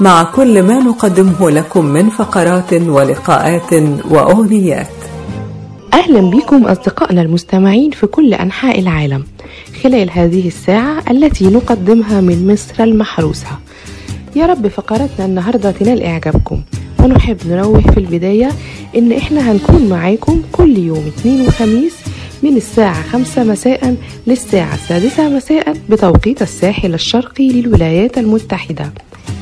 مع كل ما نقدمه لكم من فقرات ولقاءات وأغنيات. أهلا بكم أصدقائنا المستمعين في كل أنحاء العالم خلال هذه الساعة التي نقدمها من مصر المحروسة. يا رب فقراتنا النهاردة تنال إعجابكم. ونحب ننوه في البداية إن إحنا هنكون معاكم كل يوم اثنين وخميس من الساعة خمسة مساء للساعة السادسة مساء بتوقيت الساحل الشرقي للولايات المتحدة.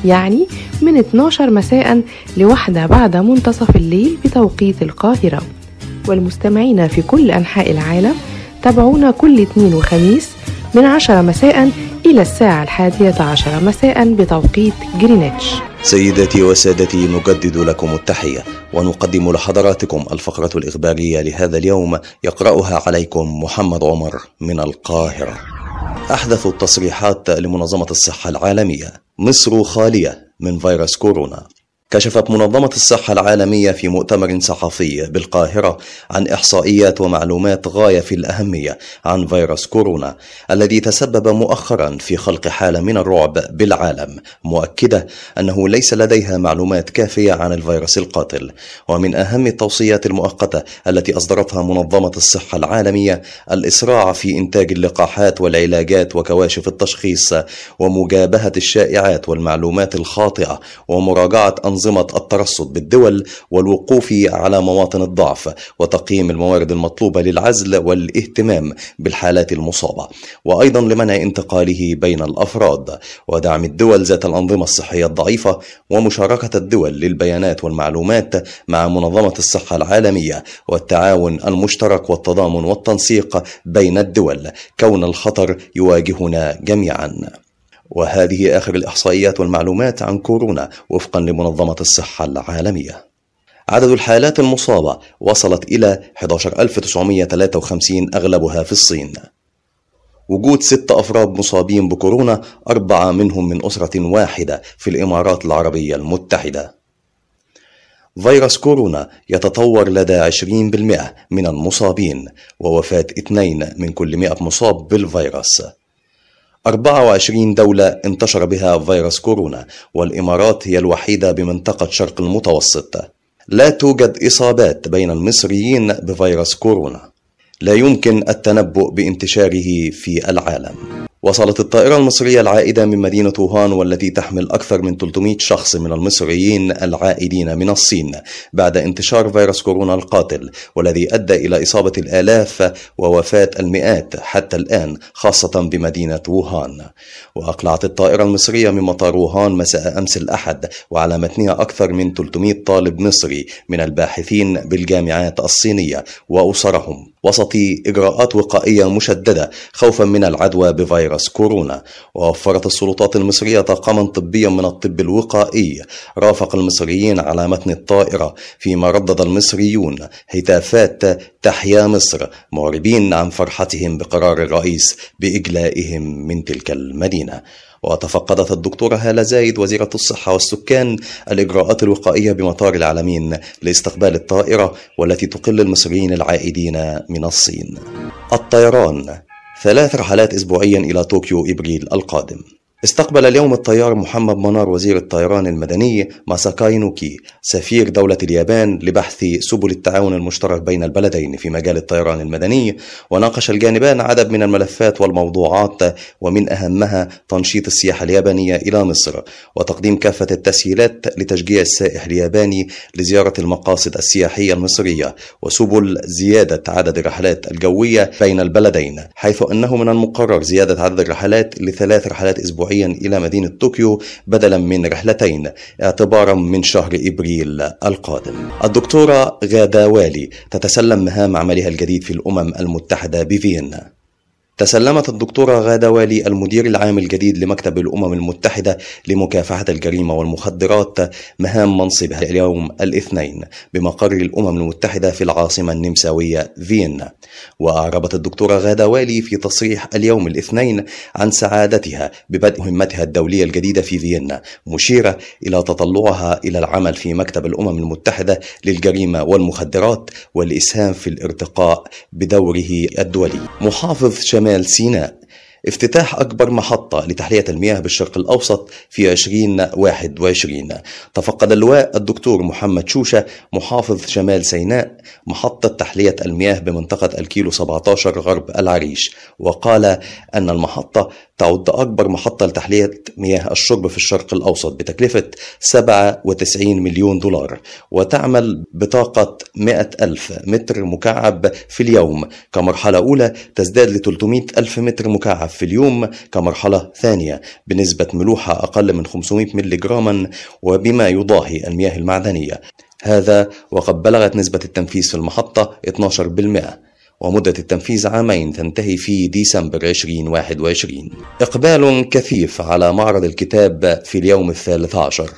يعني من 12 مساء لواحدة بعد منتصف الليل بتوقيت القاهرة. والمستمعين في كل أنحاء العالم تابعونا كل اثنين وخميس من 10 مساء إلى الساعة الحادية عشر مساء بتوقيت جرينتش. سيداتي وسادتي نجدد لكم التحية ونقدم لحضراتكم الفقرة الإخبارية لهذا اليوم يقرأها عليكم محمد عمر من القاهرة. أحدث التصريحات لمنظمة الصحة العالمية مصر خالية من فيروس كورونا. كشفت منظمة الصحة العالمية في مؤتمر صحفي بالقاهرة عن إحصائيات ومعلومات غاية في الأهمية عن فيروس كورونا الذي تسبب مؤخرا في خلق حالة من الرعب بالعالم. مؤكدة أنه ليس لديها معلومات كافية عن الفيروس القاتل. ومن أهم التوصيات المؤقتة التي أصدرتها منظمة الصحة العالمية الإسراع في إنتاج اللقاحات والعلاجات وكواشف التشخيص ومجابهة الشائعات والمعلومات الخاطئة ومراجعة أنظمة أنظمة الترصد بالدول والوقوف على مواطن الضعف وتقييم الموارد المطلوبة للعزل والاهتمام بالحالات المصابة. وأيضا لمنع انتقاله بين الأفراد. ودعم الدول ذات الأنظمة الصحية الضعيفة ومشاركة الدول للبيانات والمعلومات مع منظمة الصحة العالمية والتعاون المشترك والتضامن والتنسيق بين الدول. كون الخطر يواجهنا جميعا. وهذه آخر الإحصائيات والمعلومات عن كورونا وفقا لمنظمة الصحة العالمية. عدد الحالات المصابة وصلت إلى 11953 أغلبها في الصين. وجود ست أفراد مصابين بكورونا أربعة منهم من أسرة واحدة في الإمارات العربية المتحدة. فيروس كورونا يتطور لدى 20% من المصابين ووفاة اثنين من كل 100 مصاب بالفيروس. 24 دولة انتشر بها فيروس كورونا والإمارات هي الوحيدة بمنطقة شرق المتوسط. لا توجد إصابات بين المصريين بفيروس كورونا. لا يمكن التنبؤ بانتشاره في العالم. وصلت الطائرة المصرية العائدة من مدينة ووهان والتي تحمل أكثر من 300 شخص من المصريين العائدين من الصين بعد انتشار فيروس كورونا القاتل والذي أدى إلى إصابة الآلاف ووفاة المئات حتى الآن خاصة بمدينة ووهان. وأقلعت الطائرة المصرية من مطار ووهان مساء أمس الأحد وعلى متنها أكثر من 300 طالب مصري من الباحثين بالجامعات الصينية وأسرهم. وسط إجراءات وقائية مشددة خوفا من العدوى بفيروس كورونا. ووفرت السلطات المصرية طاقما طبيا من الطب الوقائي. رافق المصريين على متن الطائرة فيما ردد المصريون هتافات تحيا مصر معربين عن فرحتهم بقرار الرئيس بإجلائهم من تلك المدينة. وتفقدت الدكتورة هالة زايد وزيرة الصحة والسكان الإجراءات الوقائية بمطار العالمين لاستقبال الطائرة والتي تقل المصريين العائدين من الصين. الطيران ثلاث رحلات أسبوعيا إلى طوكيو إبريل القادم. استقبل اليوم الطيار محمد منار وزير الطيران المدني ماساكاي نوكي سفير دولة اليابان لبحث سبل التعاون المشترك بين البلدين في مجال الطيران المدني. وناقش الجانبان عدد من الملفات والموضوعات ومن أهمها تنشيط السياحة اليابانية إلى مصر وتقديم كافة التسهيلات لتشجيع السائح الياباني لزيارة المقاصد السياحية المصرية وسبل زيادة عدد الرحلات الجوية بين البلدين حيث أنه من المقرر زيادة عدد الرحلات لثلاث رحلات أسبوعية. إلى مدينة طوكيو بدلا من رحلتين اعتبارا من شهر إبريل القادم. الدكتورة غادة والي تتسلم مهام عملها الجديد في الأمم المتحدة بفيينا. تسلمت الدكتورة غادة والي المدير العام الجديد لمكتب الأمم المتحدة لمكافحة الجريمة والمخدرات مهام منصبها اليوم الاثنين بمقر الأمم المتحدة في العاصمة النمساوية فيينا. وأعربت الدكتورة غادة والي في تصريح اليوم الاثنين عن سعادتها ببدء مهمتها الدولية الجديدة في فيينا مشيرة إلى تطلعها إلى العمل في مكتب الأمم المتحدة للجريمة والمخدرات والإسهام في الارتقاء بدوره الدولي. محافظ شمال سيناء. افتتاح أكبر محطة لتحلية المياه بالشرق الأوسط في 2021 تفقد اللواء الدكتور محمد شوشة محافظ شمال سيناء محطة تحلية المياه بمنطقة الكيلو 17 غرب العريش. وقال أن المحطة تعد أكبر محطة لتحلية مياه الشرب في الشرق الأوسط بتكلفة 97 مليون دولار وتعمل بطاقة 100 ألف متر مكعب في اليوم. كمرحلة أولى تزداد ل 300 ألف متر مكعب في اليوم كمرحلة ثانية بنسبة ملوحة أقل من 500 ملي جراما وبما يضاهي المياه المعدنية. هذا وقد بلغت نسبة التنفيذ في المحطة 12% ومدة التنفيذ عامين تنتهي في ديسمبر 2021 إقبال كثيف على معرض الكتاب في اليوم الثالث عشر.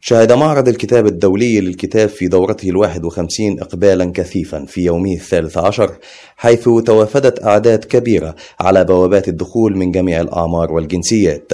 شهد معرض الكتاب الدولي للكتاب في دورته الواحد وخمسين إقبالا كثيفا في يومه الثالث عشر حيث توافدت أعداد كبيرة على بوابات الدخول من جميع الأعمار والجنسيات.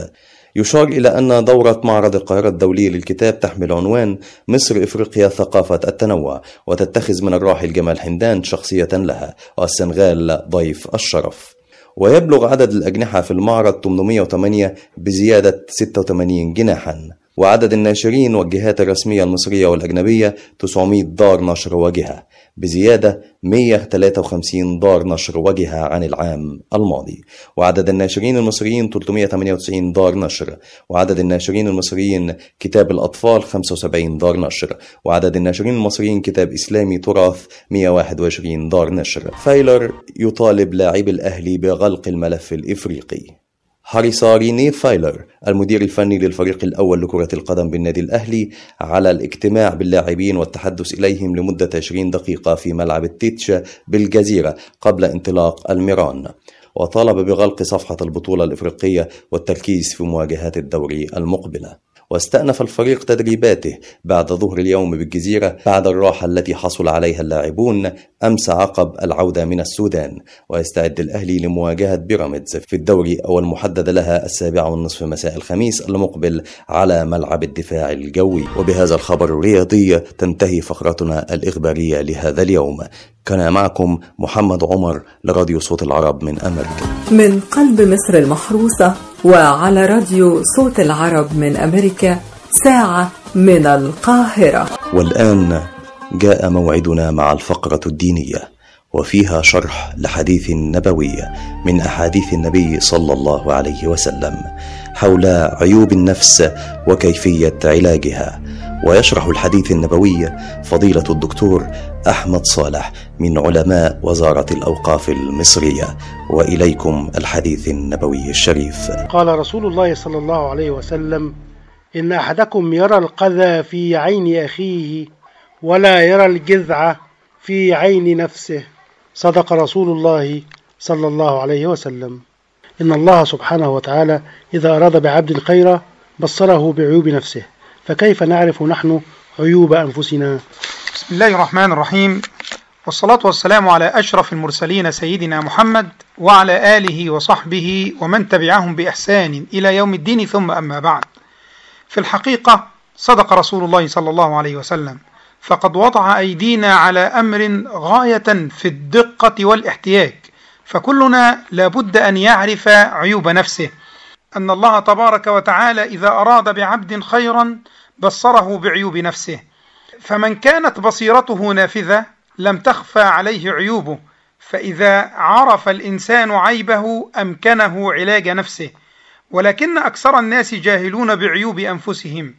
يشار إلى أن دورة معرض القاهرة الدولي للكتاب تحمل عنوان مصر إفريقيا ثقافة التنوع وتتخذ من الراحل جمال حمدان شخصية لها والسنغال ضيف الشرف. ويبلغ عدد الأجنحة في المعرض 808 بزيادة 86 جناحا. وعدد الناشرين والجهات الرسمية المصرية والأجنبية 900 دار نشر وجهة بزيادة 153 دار نشر وجهة عن العام الماضي. وعدد الناشرين المصريين 398 دار نشر. وعدد الناشرين المصريين كتاب الأطفال 75 دار نشر. وعدد الناشرين المصريين كتاب إسلامي تراث 121 دار نشر. فايلر يطالب لاعبي الأهلي بغلق الملف الإفريقي. حرص ريني فايلر المدير الفني للفريق الأول لكرة القدم بالنادي الأهلي على الاجتماع باللاعبين والتحدث إليهم لمدة 20 دقيقة في ملعب التيتش بالجزيرة قبل انطلاق الميران. وطالب بغلق صفحة البطولة الإفريقية والتركيز في مواجهات الدوري المقبلة. واستأنف الفريق تدريباته بعد ظهر اليوم بالجزيرة بعد الراحة التي حصل عليها اللاعبون أمس عقب العودة من السودان. ويستعد الأهلي لمواجهة بيراميدز في الدوري أو المحدد لها السابعة والنصف مساء الخميس المقبل على ملعب الدفاع الجوي. وبهذا الخبر الرياضي تنتهي فقرتنا الإخبارية لهذا اليوم. كان معكم محمد عمر لراديو صوت العرب من أمريكا. من قلب مصر المحروسة وعلى راديو صوت العرب من أمريكا ساعة من القاهرة. والآن جاء موعدنا مع الفقرة الدينية. وفيها شرح لحديث نبوي من أحاديث النبي صلى الله عليه وسلم حول عيوب النفس وكيفية علاجها. ويشرح الحديث النبوي فضيلة الدكتور أحمد صالح من علماء وزارة الأوقاف المصرية. وإليكم الحديث النبوي الشريف. قال رسول الله صلى الله عليه وسلم إن أحدكم يرى القذى في عين أخيه ولا يرى الجذع في عين نفسه. صدق رسول الله صلى الله عليه وسلم. إن الله سبحانه وتعالى إذا أراد بعبد خيرا بصره بعيوب نفسه. فكيف نعرف نحن عيوب أنفسنا؟ بسم الله الرحمن الرحيم. والصلاة والسلام على أشرف المرسلين سيدنا محمد وعلى آله وصحبه ومن تبعهم بإحسان إلى يوم الدين ثم أما بعد. في الحقيقة صدق رسول الله صلى الله عليه وسلم. فقد وضع أيدينا على أمر غاية في الدقة والاحتياج فكلنا لابد أن يعرف عيوب نفسه. أن الله تبارك وتعالى إذا أراد بعبد خيرا بصره بعيوب نفسه. فمن كانت بصيرته نافذة لم تخفى عليه عيوبه فإذا عرف الإنسان عيبه أمكنه علاج نفسه. ولكن أكثر الناس جاهلون بعيوب أنفسهم.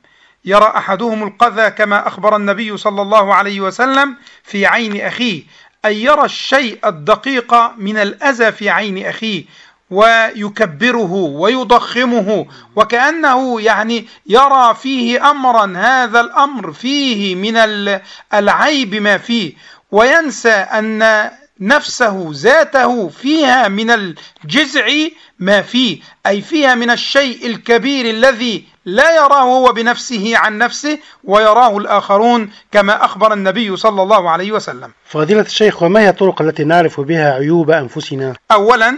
يرى أحدهم القذى كما أخبر النبي صلى الله عليه وسلم في عين أخيه أي يرى الشيء الدقيق من الأذى في عين أخيه ويكبره ويضخمه وكأنه يعني يرى فيه أمرا هذا الأمر فيه من العيب ما فيه. وينسى أن نفسه ذاته فيها من الجزع ما فيه أي فيها من الشيء الكبير الذي لا يراه هو بنفسه عن نفسه ويراه الآخرون كما أخبر النبي صلى الله عليه وسلم. فضيلة الشيخ وما هي الطرق التي نعرف بها عيوب أنفسنا؟ أولا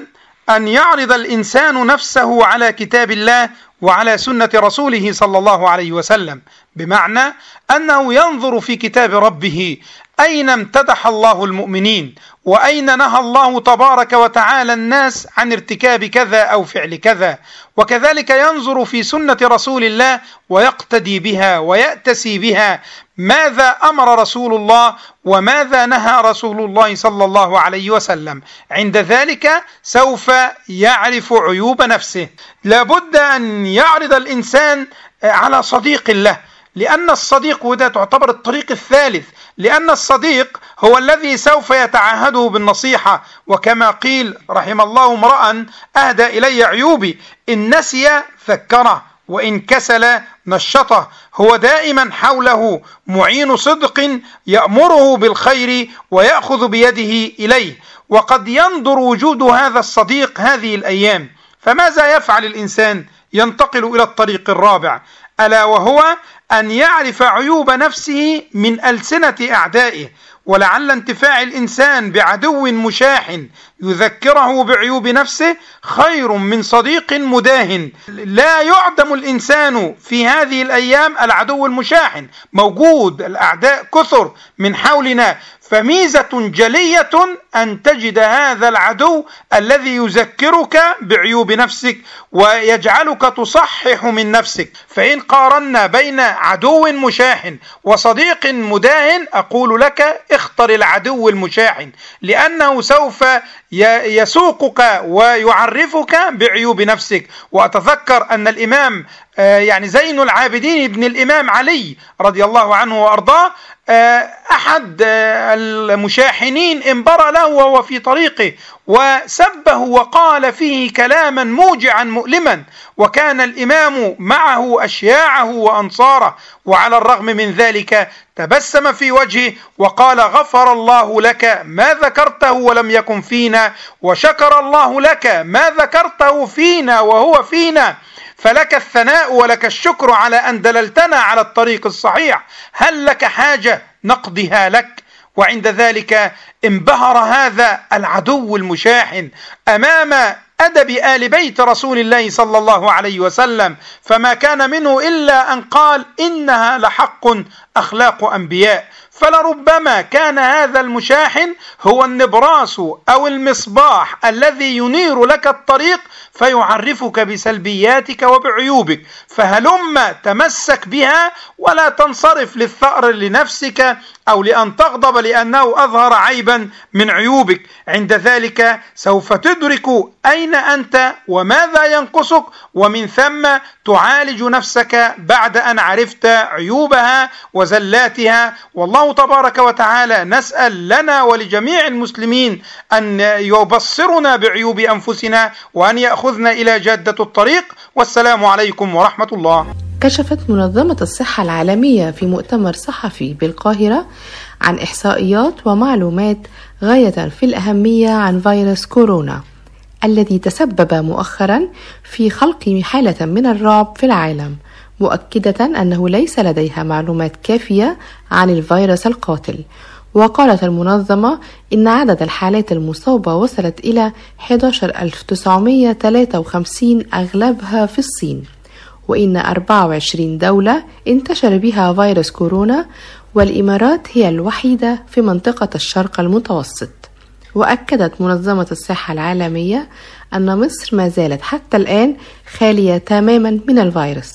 أن يعرض الإنسان نفسه على كتاب الله وعلى سنة رسوله صلى الله عليه وسلم بمعنى أنه ينظر في كتاب ربه أين امتدح الله المؤمنين؟ وأين نهى الله تبارك وتعالى الناس عن ارتكاب كذا أو فعل كذا؟ وكذلك ينظر في سنة رسول الله ويقتدي بها ويأتسي بها. ماذا أمر رسول الله وماذا نهى رسول الله صلى الله عليه وسلم؟ عند ذلك سوف يعرف عيوب نفسه. لابد أن يعرض الإنسان على صديق له لأن الصديق وده تعتبر الطريق الثالث. لأن الصديق هو الذي سوف يتعهده بالنصيحة وكما قيل رحم الله امرأ أهدى إلي عيوبي إن نسي فكره وإن كسل نشطه. هو دائما حوله معين صدق يأمره بالخير ويأخذ بيده إليه. وقد ينظر وجود هذا الصديق هذه الأيام فماذا يفعل الإنسان؟ ينتقل إلى الطريق الرابع. ألا وهو أن يعرف عيوب نفسه من ألسنة أعدائه ولعل انتفاع الإنسان بعدو مشاح يذكره بعيوب نفسه خير من صديق مداهن لا يعدم الإنسان في هذه الأيام العدو المشاحن موجود الأعداء كثر من حولنا فميزة جلية أن تجد هذا العدو الذي يذكرك بعيوب نفسك ويجعلك تصحح من نفسك. فإن قارنا بين عدو مشاحن وصديق مداهن أقول لك اختر العدو المشاحن لأنه سوف يسوقك ويعرفك بعيوب نفسك. وأتذكر أن الإمام يعني زين العابدين ابن الإمام علي رضي الله عنه وأرضاه أحد المشاحنين انبرى له وهو في طريقه. وسبه وقال فيه كلاما موجعا مؤلما وكان الإمام معه أشياعه وأنصاره وعلى الرغم من ذلك تبسم في وجهه وقال غفر الله لك ما ذكرته ولم يكن فينا وشكر الله لك ما ذكرته فينا وهو فينا فلك الثناء ولك الشكر على أن دللتنا على الطريق الصحيح هل لك حاجة نقضيها لك؟ وعند ذلك انبهر هذا العدو المشاحن أمام أدب آل بيت رسول الله صلى الله عليه وسلم فما كان منه إلا أن قال إنها لحق أخلاق أنبياء. فلربما كان هذا المشاحن هو النبراس أو المصباح الذي ينير لك الطريق فيعرفك بسلبياتك وبعيوبك فهلم تمسك بها ولا تنصرف للثأر لنفسك أو لأن تغضب لأنه أظهر عيبا من عيوبك. عند ذلك سوف تدرك أين أنت وماذا ينقصك ومن ثم تعالج نفسك بعد أن عرفت عيوبها وزلاتها. والله تبارك وتعالى نسأل لنا ولجميع المسلمين أن يبصرنا بعيوب أنفسنا وأن يأخذنا إلى جادة الطريق. والسلام عليكم ورحمة الله. كشفت منظمة الصحة العالمية في مؤتمر صحفي بالقاهرة عن إحصائيات ومعلومات غاية في الأهمية عن فيروس كورونا الذي تسبب مؤخرا في خلق حالة من الرعب في العالم. مؤكدة أنه ليس لديها معلومات كافية عن الفيروس القاتل. وقالت المنظمة إن عدد الحالات المصابة وصلت إلى 11953 أغلبها في الصين. وإن 24 دولة انتشر بها فيروس كورونا والإمارات هي الوحيدة في منطقة الشرق المتوسط. وأكدت منظمة الصحة العالمية أن مصر ما زالت حتى الآن خالية تماما من الفيروس.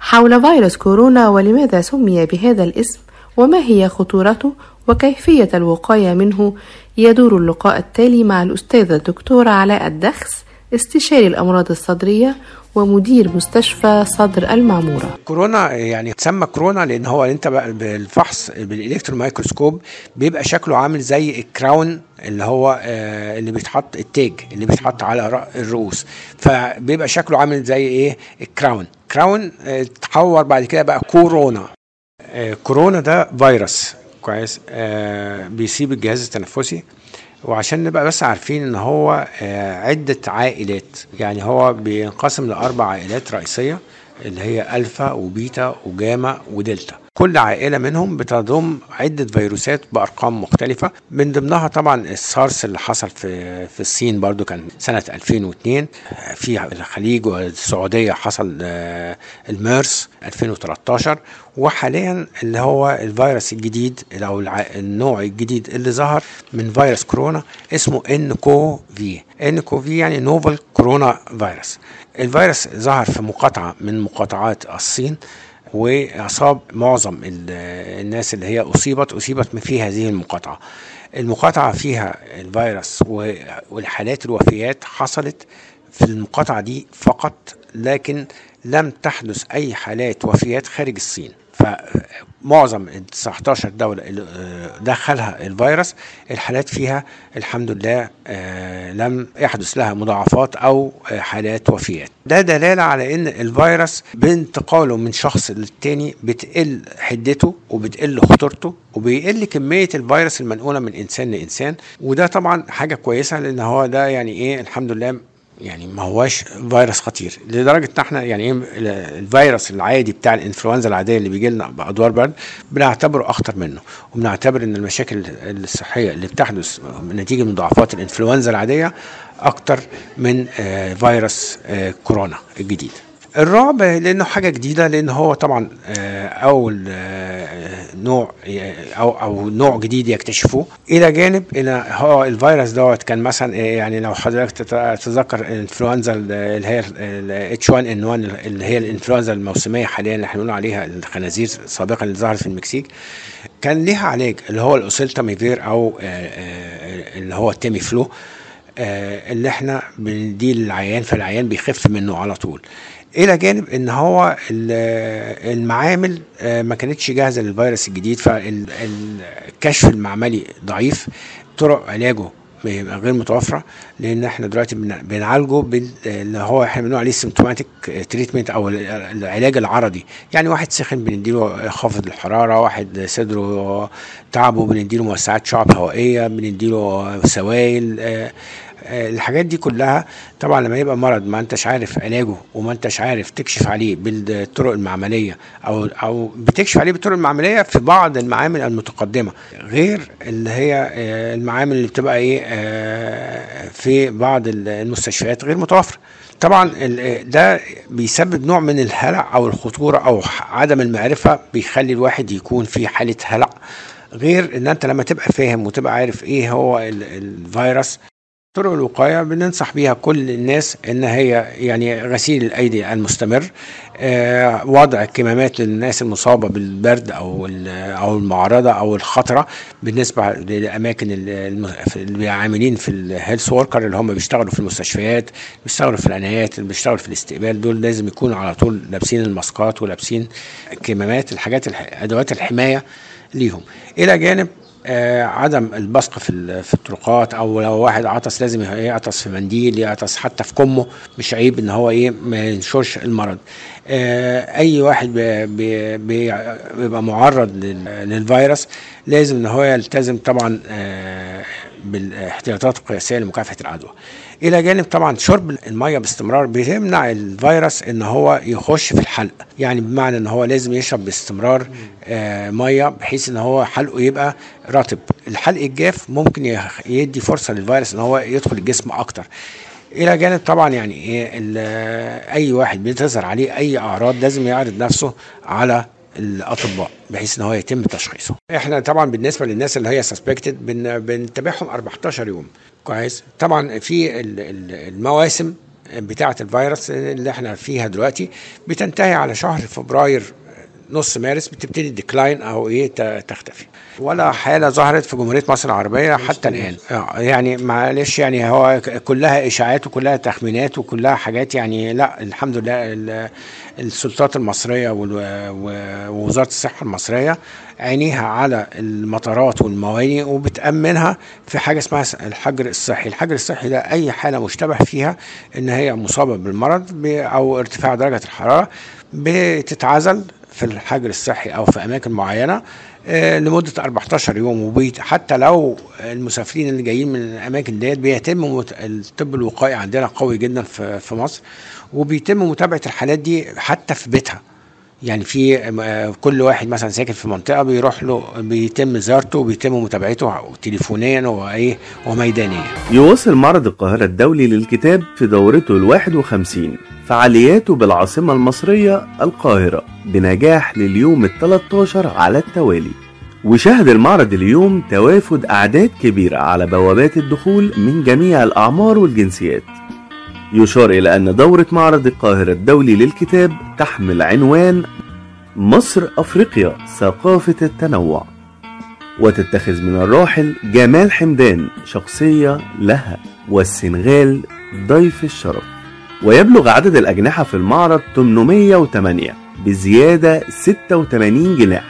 حول فيروس كورونا ولماذا سمي بهذا الاسم؟ وما هي خطورته؟ وكيفية الوقاية منه؟ يدور اللقاء التالي مع الأستاذة الدكتورة علاء الدخس استشاري الأمراض الصدرية ومدير مستشفى صدر المعمورة. كورونا يعني تسمى كورونا لأن هو بقى بالفحص بال electron microscope بيبقى شكله عامل زي ال crown اللي هو آه اللي بيتحط التاج اللي بيتحط على الرؤوس. فبيبقى شكله عامل زي إيه؟ ال crown. crown آه تحور بعد كده بقى كورونا. آه كورونا ده فيروس. كويس. بيسيب الجهاز التنفسي. وعشان نبقى بس عارفين إن هو آه، عدة عائلات. يعني هو بينقسم لأربع عائلات رئيسية اللي هي ألفا وبيتا وجاما ودلتا. كل عائلة منهم بتضم عدة فيروسات بأرقام مختلفة. من ضمنها طبعا السارس اللي حصل في في الصين برضو كان سنة 2002 في الخليج والسعودية حصل آه، الميرس 2013 وحاليا اللي هو الفيروس الجديد الع- النوع الجديد اللي ظهر من فيروس كورونا اسمه إن كو في. إن كو في يعني نوفل كورونا فيروس. الفيروس ظهر في مقاطعة من مقاطعات الصين. واصاب معظم ال- الناس اللي هي أصيبت أصيبت في هذه المقاطعة. المقاطعة فيها الفيروس والحالات الوفيات حصلت في المقاطعة دي فقط لكن لم تحدث أي حالات وفيات خارج الصين. فمعظم ال 19 دولة اللي آه، دخلها الفيروس الحالات فيها الحمد لله آه، لم يحدث لها مضاعفات أو آه، حالات وفيات. ده دلالة على أن الفيروس بانتقاله من شخص للتاني بتقل حدته وبتقل خطورته وبيقل كمية الفيروس المنقولة من إنسان لإنسان. وده طبعا حاجة كويسة لأن هو ده يعني إيه الحمد لله يعني ما هواش فيروس خطير. لدرجة إن إحنا يعني إيه ال- الفيروس العادي بتاع الإنفلونزا العادية اللي بيجي لنا بأدوار برد بنعتبره أخطر منه وبنعتبر إن المشاكل الصحية اللي بتحدث نتيجة مضاعفات الإنفلونزا العادية أكتر من آه، فيروس آه، كورونا الجديد. الرعب لأنه حاجة جديدة لأن هو طبعا آه، أول نوع أو أو نوع جديد يكتشفوه. إلى جانب ان هو الفيروس دوت كان مثلا يعني لو حضرتك تت- تتذكر الإنفلونزا اللي هي H 1 N 1 اللي هي الإنفلونزا الموسمية حاليا اللي إحنا بنقول عليها الخنازير سابقا اللي ظهرت في المكسيك. كان ليها علاج اللي هو ال oseltamivir أو آه، آه، اللي هو ال Tamiflu آه، اللي إحنا بنديه للعيان فالعيان بيخف منه على طول. إلى جانب إن هو ال- المعامل آه، ما كانتش جاهزة للفيروس الجديد فالكشف المعملي ضعيف طرق علاجه غير متوفرة لأن إحنا دلوقتي بن- بنعالجه اللي هو إحنا بنقول عليه symptomatic treatment أو ال- العلاج العرضي. يعني واحد سخن بنديله خافض الحرارة واحد صدره تعبه بنديله موسعات شعب هوائية بنديله سوائل آه، الحاجات دي كلها طبعا لما يبقى مرض ما انتش عارف علاجه وما انتش عارف تكشف عليه بالطرق المعملية أو أو بتكشف عليه بالطرق المعملية في بعض المعامل المتقدمة غير اللي هي آه، المعامل اللي بتبقى إيه آه، في بعض المستشفيات غير متوفرة. طبعا ده بيسبب نوع من الهلع أو الخطورة أو عدم المعرفة بيخلي الواحد يكون في حالة هلع. غير إن أنت لما تبقى فاهم وتبقى عارف إيه هو ال- الفيروس طرق الوقاية بننصح بيها كل الناس إن هي يعني غسيل الأيدي المستمر آه، وضع كمامات للناس المصابة بالبرد أو أو المعرضة أو الخطرة بالنسبة للأماكن اللي عاملين في ال health worker اللي هم بيشتغلوا في المستشفيات بيشتغلوا في العنايات اللي بيشتغلوا في الاستقبال دول لازم يكونوا على طول لابسين الماسكات ولابسين كمامات الحاجات الح- أدوات الحماية ليهم. إلى جانب عدم البصق في في الطرقات أو لو واحد عطس لازم يعطس في منديل يعطس حتى في كمه مش عيب إن هو إيه ما ينشرش المرض. آه، أي واحد بي- بي- بي- بيبقى معرض لل- للفيروس لازم إن هو يلتزم طبعا آه، بالاحتياطات القياسية لمكافحة العدوى. إلى جانب طبعا شرب المية باستمرار بيمنع الفيروس إن هو يخش في الحلق. يعني بمعنى إن هو لازم يشرب باستمرار آه مية بحيث إن هو حلقه يبقى رطب. الحلق الجاف ممكن يدي فرصة للفيروس إن هو يدخل الجسم أكتر. إلى جانب طبعا يعني أي واحد بتظهر عليه أي أعراض لازم يعرض نفسه على الأطباء بحيث إن هو يتم تشخيصه. إحنا طبعا بالنسبة للناس اللي هي suspected بن بنتابعهم 14 يوم. كويس؟ طبعا في ال- ال- المواسم بتاعة الفيروس اللي إحنا فيها دلوقتي بتنتهي على شهر فبراير نص مارس بتبتدي decline أو إيه تختفي. ولا حالة ظهرت في جمهورية مصر العربية حتى الآن. آه، يعني معلش يعني هو كلها إشاعات وكلها تخمينات وكلها حاجات يعني لا الحمد لله ال- السلطات المصرية ووزارة الصحة المصرية عينيها على المطارات والموانئ وبتأمنها في حاجة اسمها الحجر الصحي. الحجر الصحي ده أي حالة مشتبه فيها إن هي مصابة بالمرض أو ارتفاع درجة الحرارة بتتعزل في الحجر الصحي أو في أماكن معينة آه، لمدة 14 يوم وبيت. حتى لو المسافرين اللي جايين من الأماكن ديت بيتم الطب الوقائي عندنا قوي جدا في مصر وبيتم متابعة الحالات دي حتى في بيتها. يعني في آه، كل واحد مثلا ساكن في منطقة بيروح له بيتم زيارته وبيتم متابعته تليفونيا وايه وميدانيا. يواصل معرض القاهرة الدولي للكتاب في دورته الواحد وخمسين. فعالياته بالعاصمة المصرية القاهرة بنجاح لليوم التلتاشر على التوالي. وشهد المعرض اليوم توافد أعداد كبيرة على بوابات الدخول من جميع الأعمار والجنسيات. يشار إلى أن دورة معرض القاهرة الدولي للكتاب تحمل عنوان مصر أفريقيا ثقافة التنوع. وتتخذ من الراحل جمال حمدان شخصية لها والسنغال ضيف الشرف. ويبلغ عدد الأجنحة في المعرض 808 بزيادة 86 جناح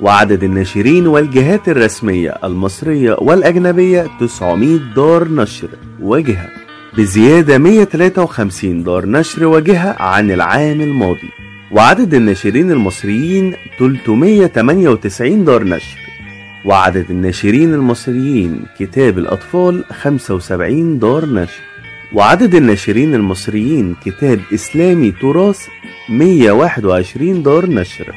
وعدد الناشرين والجهات الرسمية المصرية والأجنبية 900 دار نشر وجهة بزيادة 153 دار نشر وجهة عن العام الماضي. وعدد الناشرين المصريين 398 دار نشر. وعدد الناشرين المصريين كتاب الأطفال 75 دار نشر. وعدد الناشرين المصريين كتاب إسلامي تراث 121 دار نشر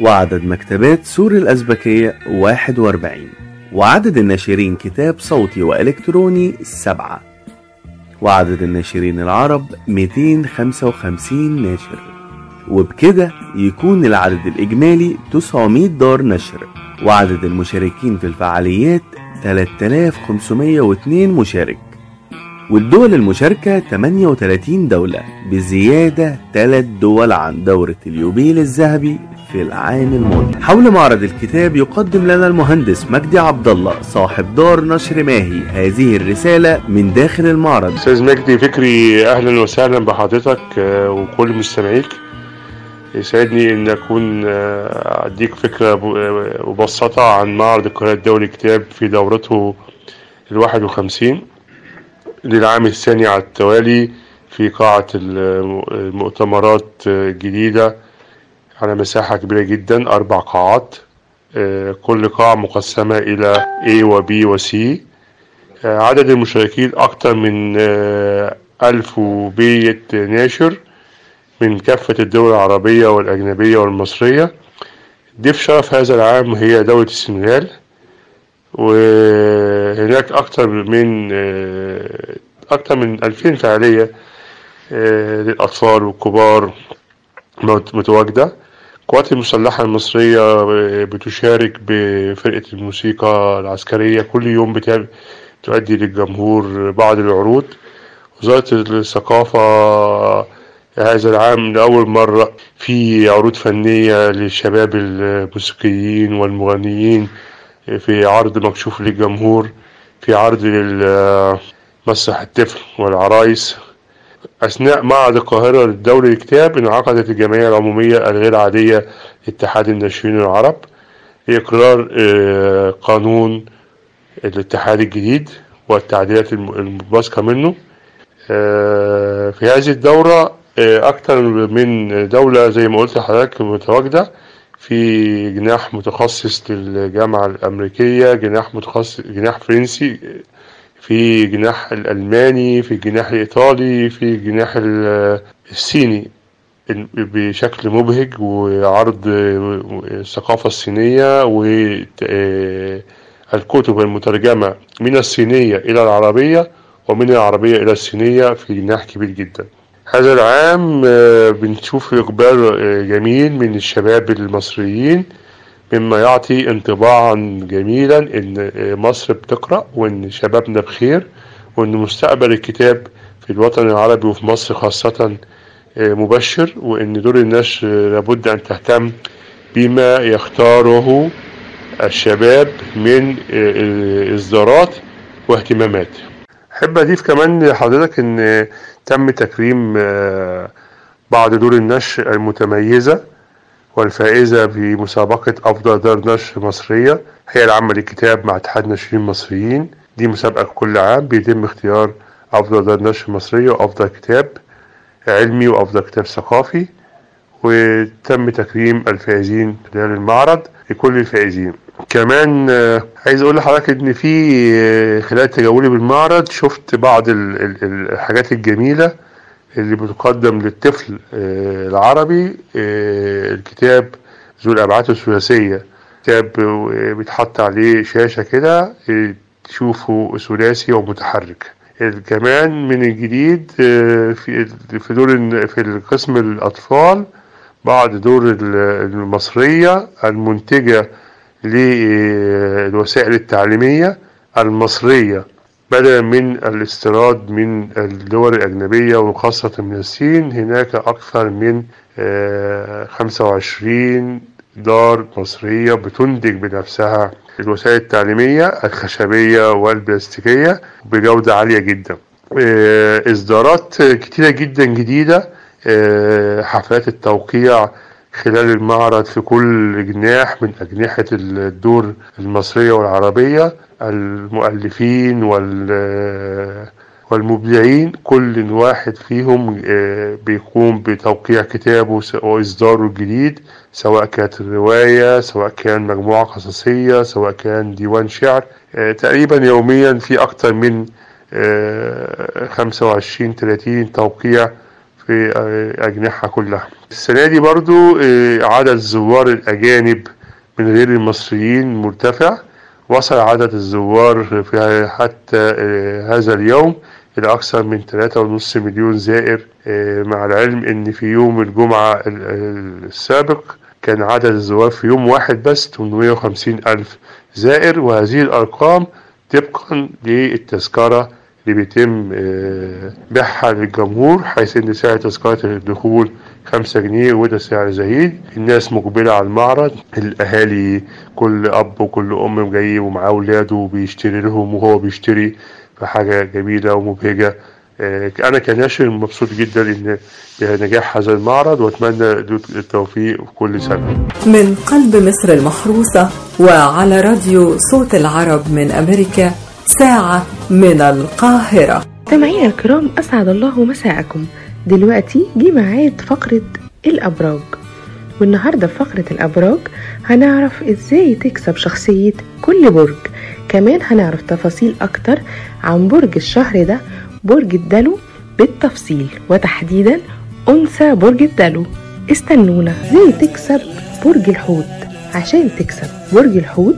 وعدد مكتبات سور الأزبكية 41 وعدد الناشرين كتاب صوتي وإلكتروني 7 وعدد الناشرين العرب 255 ناشر وبكده يكون العدد الإجمالي 900 دار نشر وعدد المشاركين في الفعاليات 3502 مشارك. والدول المشاركة 38 دولة بزيادة 3 دول عن دورة اليوبيل الذهبي في العام الماضي. حول معرض الكتاب يقدم لنا المهندس مجدي عبد الله صاحب دار نشر ماهي هذه الرسالة من داخل المعرض. أستاذ مجدي فكري أهلا وسهلا بحضرتك آه، وكل مستمعيك. يسعدني أن أكون آه، أديك فكرة آه، مبسطة عن معرض القاهره الدولي للكتاب في دورته الواحد وخمسين. للعام الثاني على التوالي في قاعة الم- المؤتمرات آه، الجديدة على مساحة كبيرة جدا أربع قاعات. آه، كل قاعة مقسمة إلى A و B و C. آه، عدد المشاركين أكثر من آه، ألف وبيت ناشر من كافة الدول العربية والأجنبية والمصرية. ضيف شرف هذا العام هي دولة السنغال. وهناك أكثر من آه، أكثر من ألفين فعالية آه، للأطفال والكبار مت- متواجدة. القوات المسلحة المصرية آه، بتشارك بفرقة الموسيقى العسكرية. كل يوم تؤدي للجمهور بعض العروض. وزارة الثقافة هذا العام لأول مرة في عروض فنية للشباب الموسيقيين والمغنيين في عرض مكشوف للجمهور. في عرض للمسرح الطفل والعرايس. أثناء معرض القاهرة للدولي للكتاب انعقدت الجمعية العمومية الغير عادية لاتحاد الناشرين العرب لإقرار آه، قانون الاتحاد الجديد والتعديلات الم- المنبثقة منه. آه، في هذه الدورة آه، أكثر من دولة زي ما قلت لحضرتك متواجدة في جناح متخصص للجامعة الأمريكية جناح متخصص جناح فرنسي في جناح الألماني في جناح الإيطالي في جناح ال- الصيني. بشكل مبهج وعرض الثقافة الصينية والكتب المترجمة من الصينية إلى العربية ومن العربية إلى الصينية في جناح كبير جدا. هذا العام آه، بنشوف إقبال آه، جميل من الشباب المصريين مما يعطي انطباعا جميلا إن مصر بتقرأ وإن شبابنا بخير وإن مستقبل الكتاب في الوطن العربي وفي مصر خاصة مبشر وإن دور النشر لابد أن تهتم بما يختاره الشباب من اصدارات واهتمامات. أحب أضيف كمان لحضرتك إن تم تكريم بعض دور النشر المتميزة والفائزة بمسابقة أفضل دار نشر مصرية هي العامة للكتاب مع اتحاد ناشرين مصريين دي مسابقة كل عام بيتم اختيار أفضل دار نشر مصرية وأفضل كتاب علمي وأفضل كتاب ثقافي. وتم تكريم الفائزين خلال المعرض لكل الفائزين. كمان آه، عايز أقول لحضرتك إن في آه، خلال تجولي بالمعرض شفت بعض ال- ال- الحاجات الجميلة اللي بتقدم للطفل آه، العربي الكتاب ذو الأبعاد الثلاثية. كتاب بيتحط عليه شاشة كده تشوفه ثلاثي ومتحرك. كمان من الجديد في دور في القسم الأطفال بعض دور ال- المصرية المنتجة للوسائل التعليمية المصرية بدلا من الاستيراد من الدول الأجنبية وخاصة من الصين هناك أكثر من آه، 25 دار مصرية بتنتج بنفسها الوسائل التعليمية الخشبية والبلاستيكية بجودة عالية جدا. آه، إصدارات كتيرة جدا جديدة آه، حفلات التوقيع خلال المعرض في كل جناح من أجنحة الدور المصرية والعربية المؤلفين وال والمبدعين كل واحد فيهم آه، بيقوم بتوقيع كتابه وإصداره الجديد سواء كانت رواية سواء كان مجموعة قصصية سواء كان ديوان شعر. آه، تقريبا يوميا في أكتر من آه، 25 30 توقيع في آه، أجنحة كلها. السنة دي برضو آه، عدد الزوار الأجانب من غير المصريين مرتفع. وصل عدد الزوار في حتى آه، هذا اليوم إلى أكثر من 3.5 مليون زائر. مع العلم إن في يوم الجمعة ال- ال- السابق كان عدد الزوار في يوم واحد بس 850 ألف زائر. وهذه الأرقام طبقا للتذكرة اللي بيتم آه، بيعها للجمهور حيث إن سعر تذكرة الدخول خمسة جنيه وده سعر زهيد الناس مقبلة على المعرض الأهالي كل أب وكل أم جاي ومعاه أولاده وبيشتري لهم وهو بيشتري فحاجة جميلة ومبهجة. آه، أنا كناشر مبسوط جدا إن بنجاح هذا المعرض وأتمنى التوفيق في كل سنة. من قلب مصر المحروسة وعلى راديو صوت العرب من أمريكا ساعة من القاهرة. مستمعينا الكرام أسعد الله مساءكم. دلوقتي جه ميعاد فقرة الأبراج. والنهاردة في فقرة الأبراج هنعرف إزاي تكسب شخصية كل برج. كمان هنعرف تفاصيل أكتر عن برج الشهر ده برج الدلو بالتفصيل. وتحديدا أنثى برج الدلو. استنونا. إزاي تكسب برج الحوت؟ عشان تكسب برج الحوت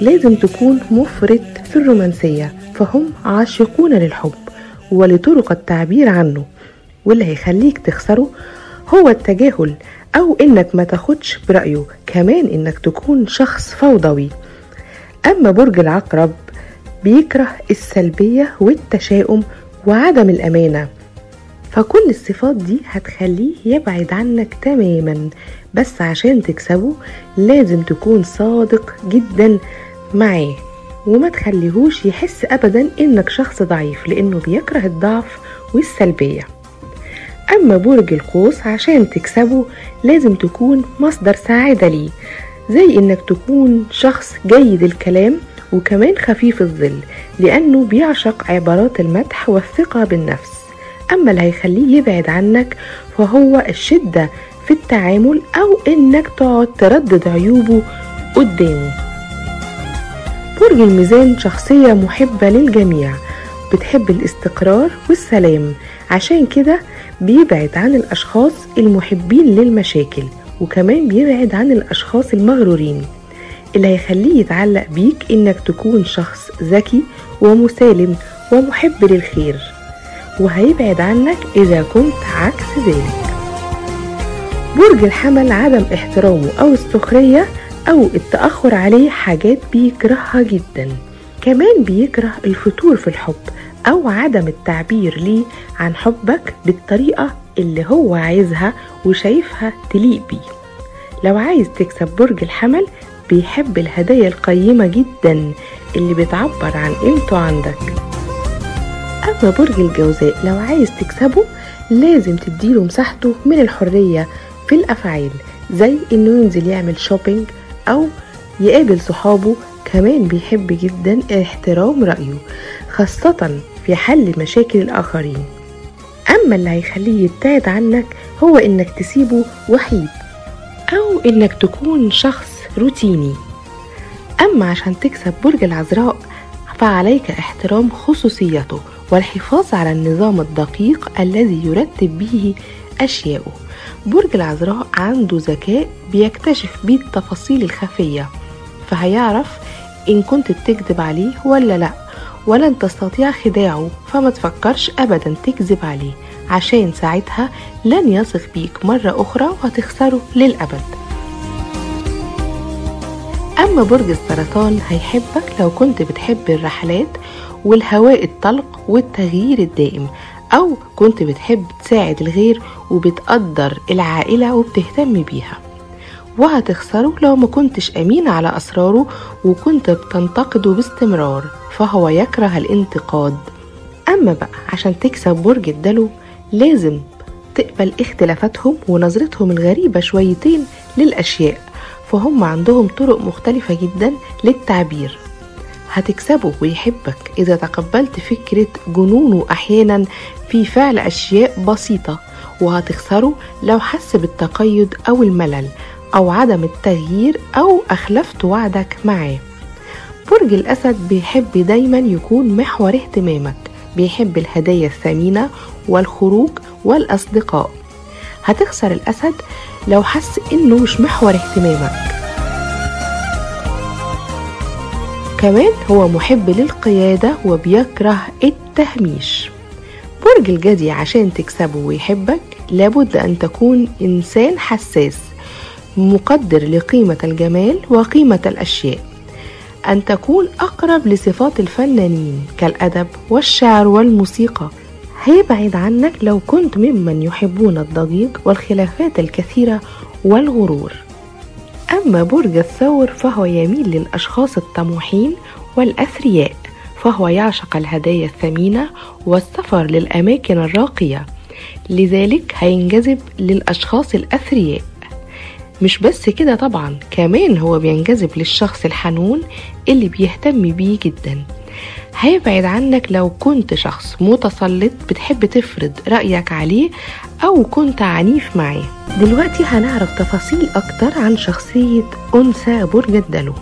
لازم تكون مفرط في الرومانسية فهم عاشقون للحب ولطرق التعبير عنه. واللي هيخليك تخسره هو التجاهل أو إنك ما تاخدش برأيه كمان إنك تكون شخص فوضوي. أما برج العقرب بيكره السلبية والتشاؤم وعدم الأمانة. فكل الصفات دي هتخليه يبعد عنك تماما. بس عشان تكسبه لازم تكون صادق جدا معاه. وما تخليهوش يحس ابدا إنك شخص ضعيف لأنه بيكره الضعف والسلبية. أما برج القوس عشان تكسبه لازم تكون مصدر سعادة ليه زي إنك تكون شخص جيد الكلام وكمان خفيف الظل لأنه بيعشق عبارات المدح والثقة بالنفس. أما اللي هيخليه يبعد عنك فهو الشدة في التعامل أو إنك تقعد تردد عيوبه قدامه. برج الميزان شخصية محبة للجميع. بتحب الاستقرار والسلام. عشان كده بيبعد عن الأشخاص المحبين للمشاكل وكمان بيبعد عن الأشخاص المغرورين. اللي هيخليه يتعلق بيك إنك تكون شخص ذكي ومسالم ومحب للخير. وهيبعد عنك إذا كنت عكس ذلك. برج الحمل عدم احترامه أو السخرية أو التأخر عليه حاجات بيكرهها جدا. كمان بيكره الفتور في الحب أو عدم التعبير ليه عن حبك بالطريقة اللي هو عايزها وشايفها تليق بيه. لو عايز تكسب برج الحمل بيحب الهدايا القيمة جدا اللي بتعبر عن قيمته عندك. أما برج الجوزاء لو عايز تكسبه لازم تديله مساحته من الحرية في الأفعال زي إنه ينزل يعمل شوبينج أو يقابل صحابه كمان بيحب جدا احترام رأيه خاصة في حل مشاكل الآخرين. أما اللي هيخليه يبتعد عنك هو إنك تسيبه وحيد أو إنك تكون شخص روتيني. أما عشان تكسب برج العذراء فعليك احترام خصوصيته والحفاظ على النظام الدقيق الذي يرتب به أشياءه برج العذراء عنده ذكاء بيكتشف بيه التفاصيل الخفية فهيعرف إن كنت بتكذب عليه ولا لأ ولن تستطيع خداعه فما تفكرش أبدا تكذب عليه عشان ساعتها لن يثق بيك مرة أخرى وهتخسره للأبد. أما برج السرطان هيحبك لو كنت بتحب الرحلات والهواء الطلق والتغيير الدائم أو كنت بتحب تساعد الغير وبتقدر العائلة وبتهتم بيها. وهتخسره لو ما كنتش أمين على أسراره وكنت بتنتقده باستمرار فهو يكره الانتقاد. أما بقى عشان تكسب برج الدلو لازم تقبل اختلافاتهم ونظرتهم الغريبة شويتين للأشياء فهم عندهم طرق مختلفة جدا للتعبير. هتكسبه ويحبك. إذا تقبلت فكرة جنونه أحيانا في فعل أشياء بسيطة وهتخسره لو حس بالتقيد أو الملل أو عدم التغيير أو أخلفت وعدك معاه. برج الأسد بيحب دايما يكون محور اهتمامك بيحب الهدايا الثمينة والخروج والأصدقاء. هتخسر الأسد لو حس إنه مش محور اهتمامك. كمان هو محب للقيادة وبيكره التهميش. برج الجدي عشان تكسبه ويحبك لابد أن تكون إنسان حساس مقدر لقيمة الجمال وقيمة الأشياء. أن تكون أقرب لصفات الفنانين كالأدب والشعر والموسيقى. هيبعد عنك لو كنت ممن يحبون الضجيج والخلافات الكثيرة والغرور. أما برج الثور فهو يميل للأشخاص الطموحين والأثرياء فهو يعشق الهدايا الثمينة والسفر للأماكن الراقية. لذلك هينجذب للأشخاص الأثرياء. مش بس كده طبعا كمان هو بينجذب للشخص الحنون اللي بيهتم بيه جدا. هيبعد عنك لو كنت شخص متسلط بتحب تفرض رأيك عليه أو كنت عنيف معاه. دلوقتي هنعرف تفاصيل أكتر عن شخصية أنثى برج الدلو.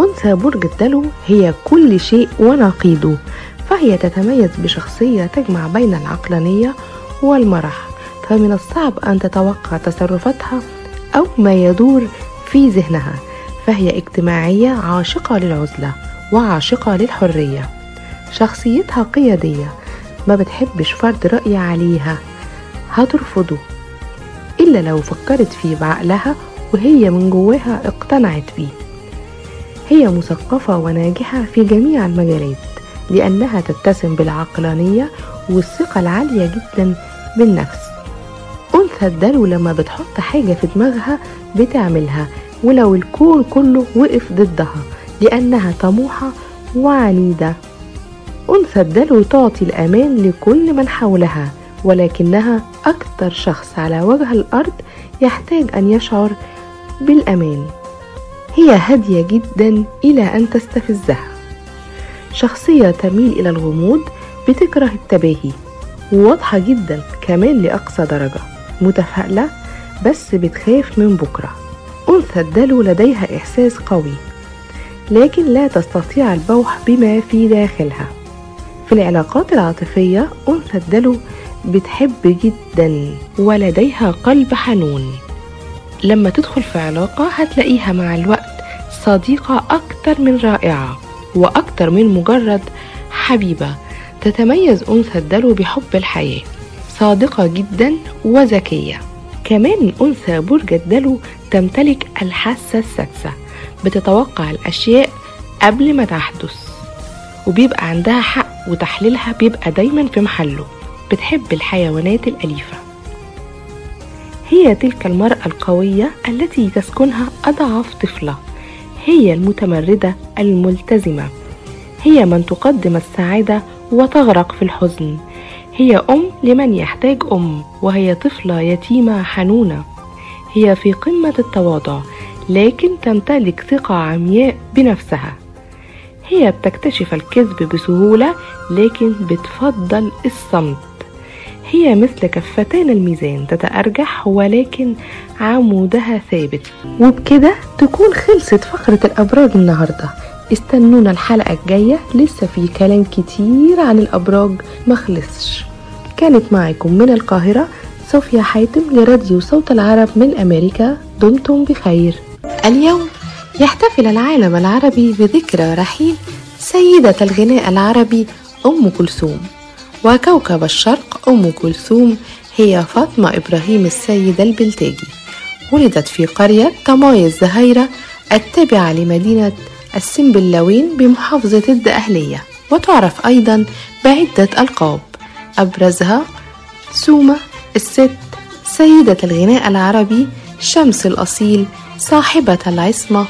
أنثى برج الدلو هي كل شيء ونقيضه فهي تتميز بشخصية تجمع بين العقلانية والمرح فمن الصعب أن تتوقع تصرفاتها أو ما يدور في ذهنها فهي اجتماعية عاشقة للعزلة. وعاشقة للحرية. شخصيتها قيادية ما بتحبش فرض رأي عليها. هترفضه. إلا لو فكرت فيه بعقلها وهي من جواها اقتنعت بيه. هي مثقفة وناجحة في جميع المجالات لأنها تتسم بالعقلانية والثقة العالية جدا بالنفس. أنثى الدلو لما بتحط حاجة في دماغها بتعملها ولو الكون كله وقف ضدها. لأنها طموحة وعنيدة أنثى الدلو تعطي الأمان لكل من حولها ولكنها أكثر شخص على وجه الأرض يحتاج أن يشعر بالأمان. هي هادية جدا إلى أن تستفزها. شخصية تميل إلى الغموض بتكره التباهي وواضحة جدا كمان لأقصى درجة متفائلة بس بتخاف من بكرة. أنثى الدلو لديها إحساس قوي. لكن لا تستطيع البوح بما في داخلها. في العلاقات العاطفية أنثى الدلو بتحب جدا ولديها قلب حنون. لما تدخل في علاقة هتلاقيها مع الوقت صديقة أكتر من رائعة وأكتر من مجرد حبيبة تتميز أنثى الدلو بحب الحياة صادقة جدا وذكية. كمان أنثى برج الدلو تمتلك الحاسة السادسة بتتوقع الأشياء قبل ما تحدث وبيبقى عندها حق وتحليلها بيبقى دايما في محله. بتحب الحيوانات الأليفة. هي تلك المرأة القوية التي تسكنها أضعف طفلة. هي المتمردة الملتزمة. هي من تقدم السعادة وتغرق في الحزن. هي أم لمن يحتاج أم وهي طفلة يتيمة حنونة. هي في قمة التواضع. لكن تمتلك ثقة عمياء بنفسها. هي بتكتشف الكذب بسهولة لكن بتفضل الصمت. هي مثل كفتان الميزان تتأرجح ولكن عمودها ثابت. وبكده تكون خلصت فقرة الأبراج النهاردة. استنونا الحلقة الجاية. لسه في كلام كتير عن الأبراج. مخلصش كانت معكم من القاهرة صوفيا حاتم لراديو صوت العرب من أمريكا. دمتم بخير. اليوم يحتفل العالم العربي بذكرى رحيل سيدة الغناء العربي أم كلثوم وكوكب الشرق أم كلثوم هي فاطمة إبراهيم السيد البلتاجي. ولدت في قرية طماي الزهيرة التابعة لمدينة السنبلاوين بمحافظة الدقهلية. وتعرف أيضا بعدة ألقاب. أبرزها سومة الست سيدة الغناء العربي شمس الأصيل صاحبة العصمة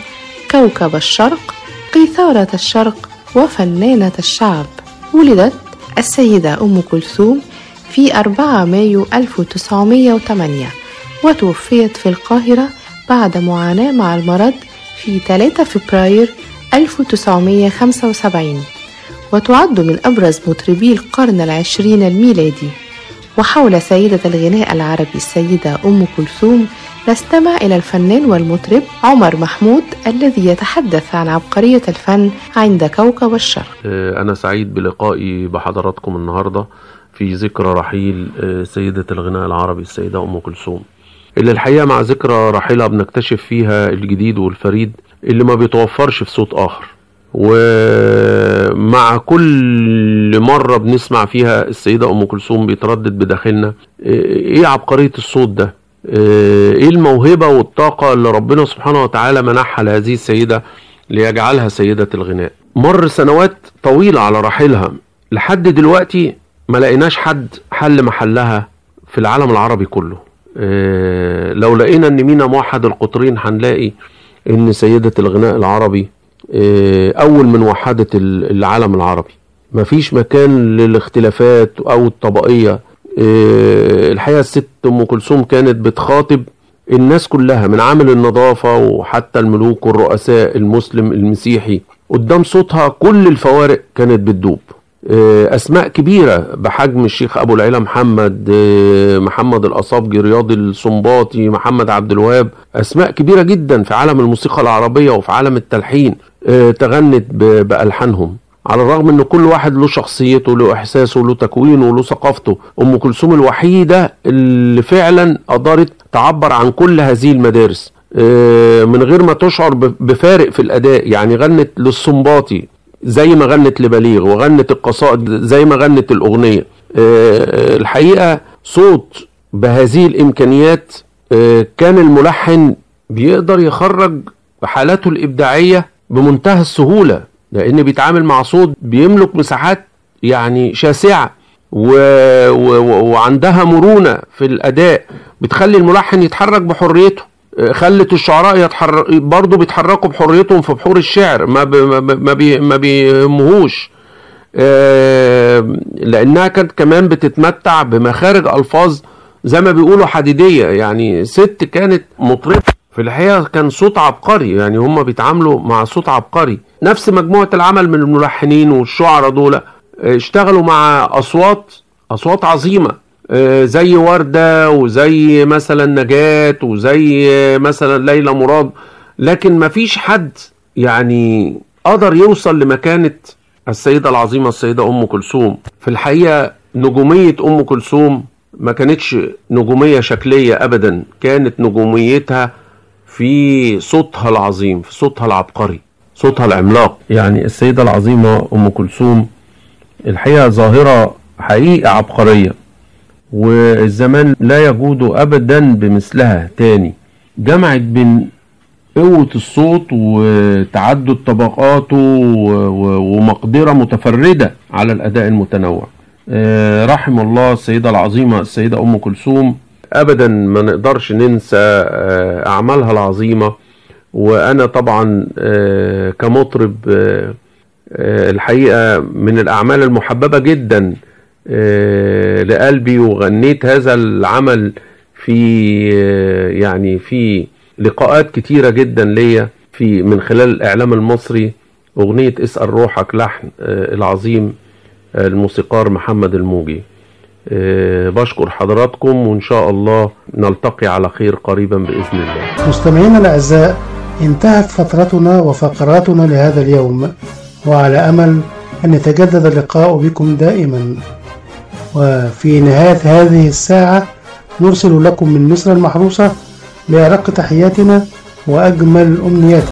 كوكب الشرق قيثارة الشرق وفنانة الشعب. ولدت السيدة أم كلثوم في 4 مايو 1908 وتوفيت في القاهرة بعد معاناة مع المرض في 3 فبراير 1975 وتعد من أبرز مطربي القرن العشرين الميلادي. وحول سيدة الغناء العربي السيدة أم كلثوم نستمع إلى الفنان والمطرب عمر محمود الذي يتحدث عن عبقرية الفن عند كوكب الشرق. أنا سعيد بلقائي بحضراتكم النهاردة في ذكرى رحيل سيدة الغناء العربي السيدة أم كلثوم. اللي الحقيقة مع ذكرى رحيلها بنكتشف فيها الجديد والفريد اللي ما بيتوفرش في صوت آخر. ومع كل مرة بنسمع فيها السيدة أم كلثوم بيتردد بداخلنا إيه عبقرية الصوت ده؟ إيه الموهبة والطاقة اللي ربنا سبحانه وتعالى منحها لهذه السيدة ليجعلها سيدة الغناء؟ مر سنوات طويلة على رحيلها. لحد دلوقتي ما لقيناش حد حل محلها في العالم العربي كله. إيه لو لقينا إن مينا موحد القطرين هنلاقي إن سيدة الغناء العربي أول من وحدت العالم العربي. مفيش مكان للاختلافات أو الطبقية الحقيقة الست أم كلثوم كانت بتخاطب الناس كلها من عامل النظافة وحتى الملوك والرؤساء المسلم المسيحي. قدام صوتها كل الفوارق كانت بتدوب. أسماء كبيرة بحجم الشيخ أبو العلا محمد محمد الأصابجي رياض السنباطي محمد عبد الوهاب. أسماء كبيرة جدا في عالم الموسيقى العربية وفي عالم التلحين تغنت بألحانهم. على الرغم إن كل واحد له شخصيته له إحساسه له تكوينه له ثقافته. أم كلثوم الوحيدة اللي فعلا قدرت تعبر عن كل هذه المدارس. من غير ما تشعر بفارق في الأداء. يعني غنت للسنباطي زي ما غنت لبليغ وغنت القصائد زي ما غنت الأغنية. الحقيقة صوت بهذه الإمكانيات كان الملحن بيقدر يخرج حالاته الإبداعية بمنتهى السهولة. لأن بيتعامل مع صوت بيملك مساحات يعني شاسعة و... و... وعندها مرونة في الأداء بتخلي الملحن يتحرك بحريته. خلت الشعراء يتحرك برضه بيتحركوا بحريتهم في بحور الشعر ما ب... ما بي... ما بيهمهوش. لأنها كانت كمان بتتمتع بمخارج ألفاظ زي ما بيقولوا حديدية يعني ست كانت مطربة. في الحقيقة كان صوت عبقري يعني هم بيتعاملوا مع صوت عبقري. نفس مجموعة العمل من الملحنين والشعراء دول اشتغلوا مع أصوات أصوات عظيمة زي وردة وزي مثلا نجاة وزي مثلا ليلى مراد. لكن مفيش حد يعني قدر يوصل لمكانة السيدة العظيمة السيدة أم كلثوم. في الحقيقة نجومية أم كلثوم ما كانتش نجومية شكلية أبدا كانت نجوميتها في صوتها العظيم في صوتها العبقري صوتها العملاق. يعني السيدة العظيمة أم كلثوم الحقيقة ظاهرة حقيقة عبقرية والزمان لا يجود ابدا بمثلها تاني. جمعت بين قوة الصوت وتعدد طبقاته ومقدرة متفردة على الأداء المتنوع. رحم الله السيدة العظيمة السيدة أم كلثوم أبدا ما نقدرش ننسى أعمالها العظيمة. وأنا طبعا كمطرب الحقيقة من الأعمال المحببة جدا لقلبي وغنيت هذا العمل في يعني في لقاءات كتيرة جدا ليا في من خلال الإعلام المصري أغنية اسأل روحك لحن العظيم الموسيقار محمد الموجي. آه، بشكر حضراتكم وإن شاء الله نلتقي على خير قريبا بإذن الله. مستمعينا الأعزاء انتهت فترتنا وفقراتنا لهذا اليوم وعلى أمل أن يتجدد اللقاء بكم دائما. وفي نهاية هذه الساعة نرسل لكم من مصر المحروسة بأرق تحياتنا وأجمل أمنياتنا